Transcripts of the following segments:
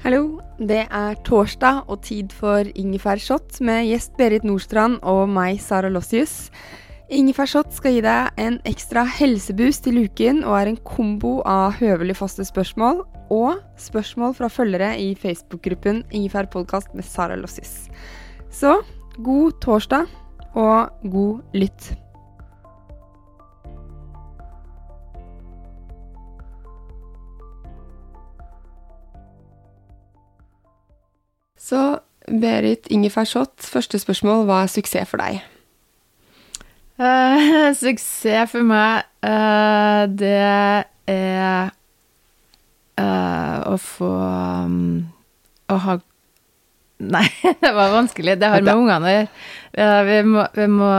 Hallo, det er torsdag og tid for ingefærshot med gjest Berit Nordstrand og meg, Sara Lossius. Ingefærshot skal gi deg en ekstra helseboost til uken og er en kombo av høvelig faste spørsmål og spørsmål fra følgere i Facebook-gruppen Ingefærpodkast med Sara Lossius. Så god torsdag og god lytt. Så Berit Ingefærshott, første spørsmål. Hva er suksess for deg? Uh, suksess for meg, uh, det er uh, å få um, Å ha Nei, det var vanskelig. Det har med ungene å gjøre. Vi, må, vi må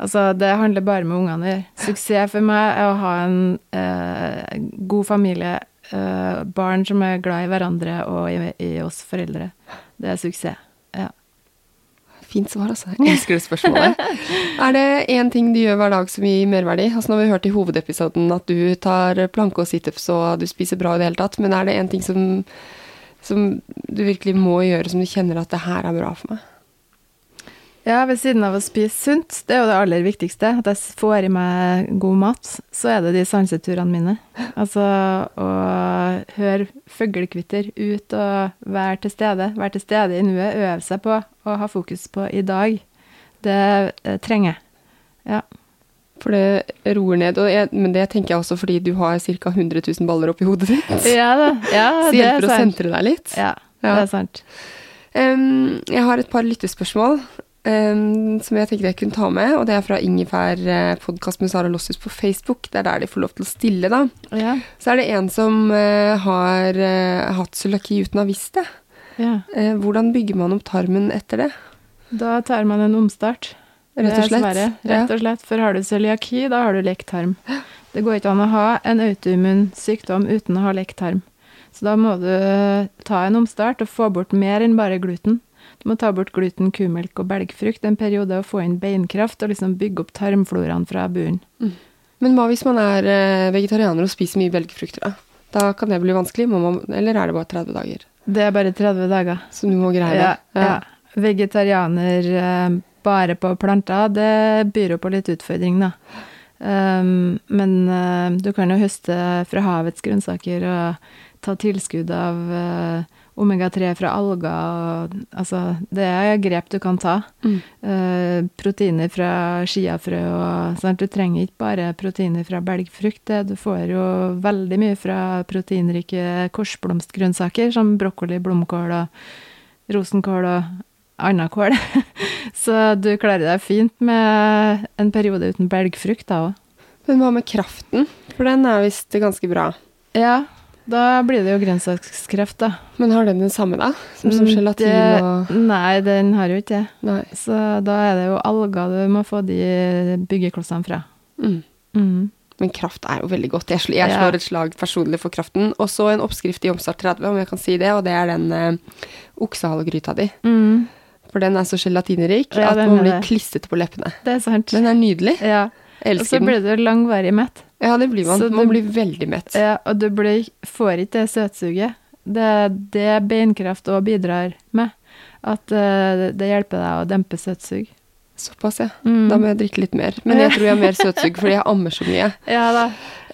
Altså, det handler bare med ungene å gjøre. Suksess for meg er å ha en eh, god familie, eh, barn som er glad i hverandre og i, i oss foreldre. Det er suksess. Ja. Fint svar, altså. Jeg elsker det spørsmålet. er det én ting du gjør hver dag som gir merverdi? Altså, nå har vi hørt i hovedepisoden at du tar planke og situps og du spiser bra i det hele tatt, men er det én ting som, som du virkelig må gjøre, som du kjenner at det her er bra for meg? Ja, ved siden av å spise sunt, det er jo det aller viktigste, at jeg får i meg god mat, så er det de sanseturene mine. Altså å høre fuglekvitter ut og være til stede. Være til stede i nuet, øve seg på å ha fokus på i dag. Det eh, trenger jeg. Ja. For det roer ned, jeg, men det tenker jeg også fordi du har ca. 100 000 baller oppi hodet ditt. Ja da. Ja, Så det er hjelper å sentre deg litt. Ja, Ja. det er sant. Um, jeg har et par lyttespørsmål em, som jeg tenkte jeg kunne ta med, og det er fra Ingefær eh, podkast med Sara Lossius på Facebook. Det er der de får lov til å stille, da. Ja. Så er det en som eh, har eh, hatt cøliaki uten å ha visst det. ja. Eh, hvordan bygger man opp tarmen etter det? Da tar man en omstart. Rett og slett. Svære, Rett og slett. For har du cøliaki, da har du lekktarm. Det går ikke an å ha en autoimmun sykdom uten å ha lekktarm. Så da må du ta en omstart og få bort mer enn bare gluten. Du må ta bort gluten, kumelk og belgfrukt en periode og få inn beinkraft og liksom bygge opp tarmfloraen fra bunnen. Men hva hvis man er eh, vegetarianer og spiser mye belgfrukter, da? Da kan det bli vanskelig, man, eller er det bare 30 dager? Det er bare 30 dager. Så du må greie det? Ja, ja. Vegetarianer eh, bare på planter, det byr jo på litt utfordring, da. Um, men uh, du kan jo høste fra havets grønnsaker og ta tilskudd av eh, omega-3 fra alger. Altså, det er grep du kan ta. Mm. Uh, proteiner fra skiafrø og sant? Du trenger ikke bare proteiner fra belgfrukt. det- Du får jo veldig mye fra proteinrike korsblomstgrønnsaker, som brokkoli, blomkål og rosenkål og annen kål. Så du klarer deg fint med en periode uten belgfrukt da òg. Men hva med kraften? For den er visst ganske bra. Ja, da blir det jo grønnsakskreft, da. Men har den den samme, da? Som, som Mm, gelatin det- og Nei, den har jo ikke det. Så da er det jo alger du må få de byggeklossene fra. Mm. Mm. Men kraft er jo veldig godt. Jeg, slår, jeg Ja. slår et slag personlig for kraften. Og så en oppskrift i Omstart 30, om jeg kan si det, og det er den uh, oksehalegryta di. Mm. For den er så gelatinerik Ja, at man blir klissete på leppene. Det er sant. Den er nydelig. Ja. Jeg Og så elsker den. blir du langvarig mett. Ja, det blir man. Så Man blir veldig mett. Ja, og du blir, får ikke det søtsuget. Det er det beinkraft òg bidrar med. At uh, det hjelper deg å dempe søtsug. Såpass, ja. Mm. Da må jeg drikke litt mer. Men jeg tror jeg har mer søtsug fordi jeg ammer så mye. Ja da.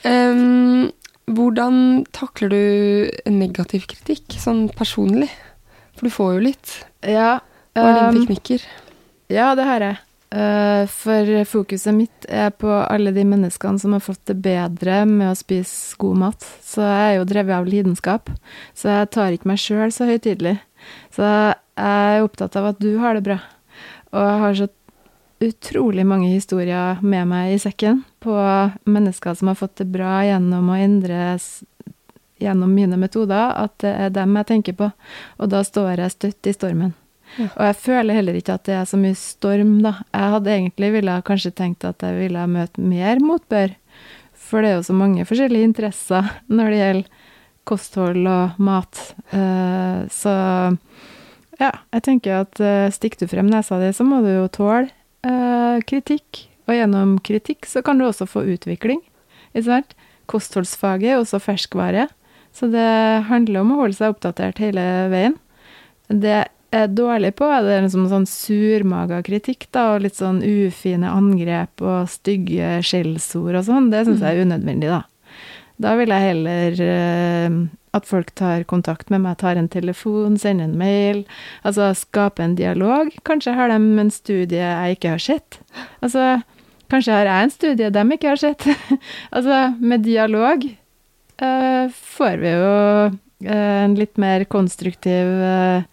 Um, hvordan takler du negativ kritikk, sånn personlig? For du får jo litt. Ja. Hva er um, dine teknikker? Ja, det har jeg. Eh, for fokuset mitt er på alle de menneskene som har fått det bedre med å spise god mat. Så jeg er jo drevet av lidenskap, så jeg tar ikke meg sjøl så høytidelig. Så jeg er opptatt av at du har det bra. Og jeg har så utrolig mange historier med meg i sekken på mennesker som har fått det bra gjennom å endres gjennom mine metoder, at det er dem jeg tenker på. Og da står jeg støtt i stormen. Og jeg føler heller ikke at det er så mye storm, da. Jeg hadde egentlig ville kanskje tenkt at jeg ville møte mer motbør. For det er jo så mange forskjellige interesser når det gjelder kosthold og mat. Uh, så ja, jeg tenker at uh, stikker du frem nesa di, så må du jo tåle uh, kritikk. Og gjennom kritikk så kan du også få utvikling. Ikke sant? Kostholdsfaget er også ferskvare. Så det handler om å holde seg oppdatert hele veien. Det er dårlig på, er det liksom sånn surmaga kritikk, da, og litt sånn ufine angrep og stygge skjellsord og sånn. Det syns jeg er unødvendig, da. Da vil jeg heller eh, at folk tar kontakt med meg, tar en telefon, sender en mail. Altså skape en dialog. Kanskje har de en studie jeg ikke har sett. Altså, kanskje har jeg en studie de ikke har sett. altså, med dialog uh, får vi jo eh, en litt mer konstruktiv eh,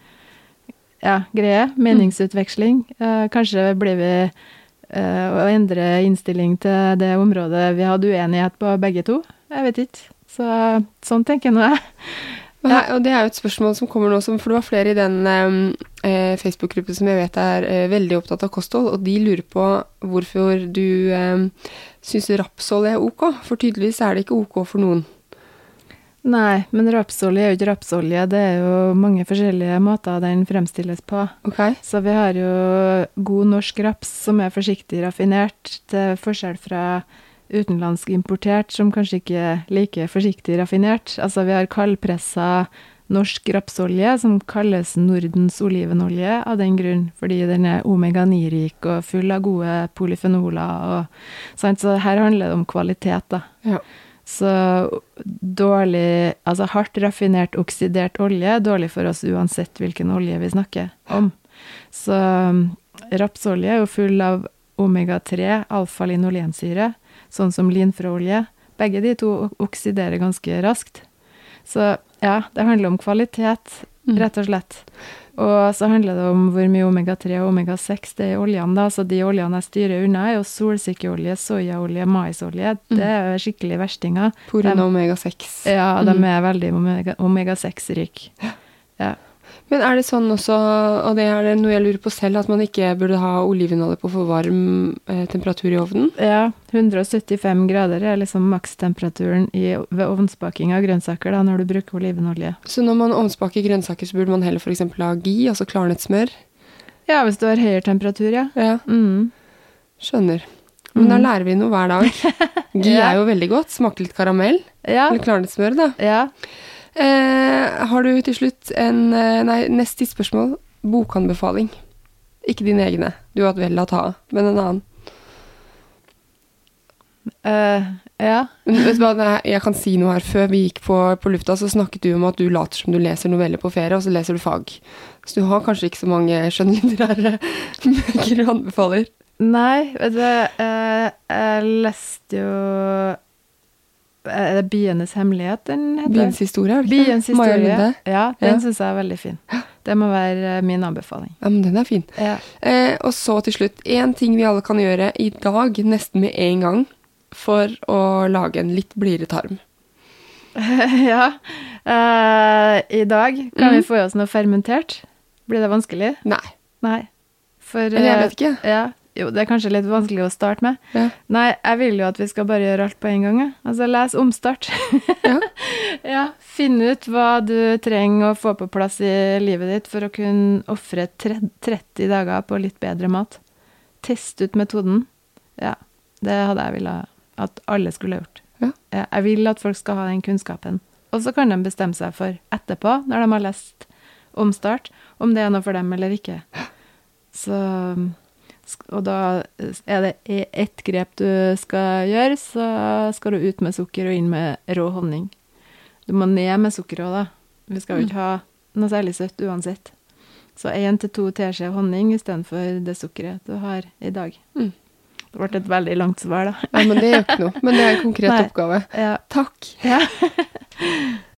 ja, greie. Meningsutveksling. Uh, kanskje blir vi uh, å endre innstilling til det området vi hadde uenighet på, begge to. Jeg vet ikke. Så, sånn tenker nå jeg. Ja. og det er jo et spørsmål som kommer nå, for det var flere i den eh, Facebook-gruppen som jeg vet er eh, veldig opptatt av kosthold, og de lurer på hvorfor du eh, syns rapsolje er ok, for tydeligvis er det ikke ok for noen. Nei, men rapsolje er jo ikke rapsolje. Det er jo mange forskjellige måter den fremstilles på. Ok? Så vi har jo god norsk raps som er forsiktig raffinert, til forskjell fra utenlandsk importert som kanskje ikke er like forsiktig raffinert. Altså vi har kaldpressa norsk rapsolje som kalles Nordens olivenolje av den grunn, fordi den er omega-9-rik og full av gode polyfenoler og sant. Så her handler det om kvalitet, da. Ja. Så dårlig Altså hardt raffinert oksidert olje er dårlig for oss uansett hvilken olje vi snakker om. Så um, rapsolje er jo full av omega-3, alfa-linolensyre, sånn som linfrøolje. Begge de to oksiderer ganske raskt. Så ja, det handler om kvalitet, rett og slett. Og så handler det om hvor mye omega-3 og omega-6 det er i oljene. da, så De oljene jeg styrer unna, er jo solsikkeolje, soyaolje, maisolje. Det er skikkelig verstinger. Av omega-6. Ja, de er veldig omega-6-rike. Omega Ja. Men er det sånn også, og det er det noe jeg lurer på selv, at man ikke burde ha olivenolje på for varm eh, temperatur i ovnen? ja, 175 grader er liksom makstemperaturen i, ved ovnsbaking av grønnsaker da, når du bruker olivenolje. Så når man ovnsbaker grønnsaker, så burde man heller f.eks. ha ghee, altså klarnet smør? Ja, hvis du har høyere temperatur, ja. Ja, Mm. skjønner. Men da lærer vi noe hver dag. Ghee Ja. er jo veldig godt. Smaker litt karamell. Ja. Eller klarnet smør, da. ja. Eh, har du til slutt en eh, Nei, nest siste spørsmål. Bokanbefaling. Ikke dine egne. Du har hatt vel å ta av, men en annen. Uh, ja. Jeg kan si noe her. Før vi gikk på, på lufta, så snakket du om at du later som du leser noveller på ferie, og så leser du fag. Så du har kanskje ikke så mange skjønnlitterære bøker du anbefaler. Nei, vet du, jeg leste jo Er det 'Bienes hemmelighet' den heter? Byens historie, er det ikke? Biens Maja. Lunde. Ja, den Ja. syns jeg er veldig fin. Det må være eh, min anbefaling. Ja, men den er fin. Ja. Eh, og så til slutt, én ting vi alle kan gjøre i dag, nesten med en gang, for å lage en litt blidere tarm. ja. Eh, I dag kan vi få i oss noe fermentert. Blir det vanskelig? Nei. Nei. For Eller jeg vet ikke. eh, Ja. Jo, det er kanskje litt vanskelig å starte med. Ja. Nei, jeg vil jo at vi skal bare gjøre alt på en gang. Ja. Altså, les omstart. Ja. ja, Finn ut hva du trenger å få på plass i livet ditt for å kunne ofre 30 dager på litt bedre mat. Test ut metoden. Ja, det hadde jeg villet at alle skulle gjort. Ja. Jeg vil at folk skal ha den kunnskapen. Og så kan de bestemme seg for etterpå, når de har lest omstart, om det er noe for dem eller ikke. Så Og da er det i ett grep du skal gjøre, så skal du ut med sukker og inn med rå honning. Du må ned med sukkeret òg, da. Vi skal jo ikke ha noe særlig søtt uansett. Så én til to teskjeer honning istedenfor det sukkeret du har i dag. Mm. Det ble et veldig langt svar, da. Ja, men det gjør ikke noe. Men det er en konkret Nei. oppgave. Ja. Takk. ja.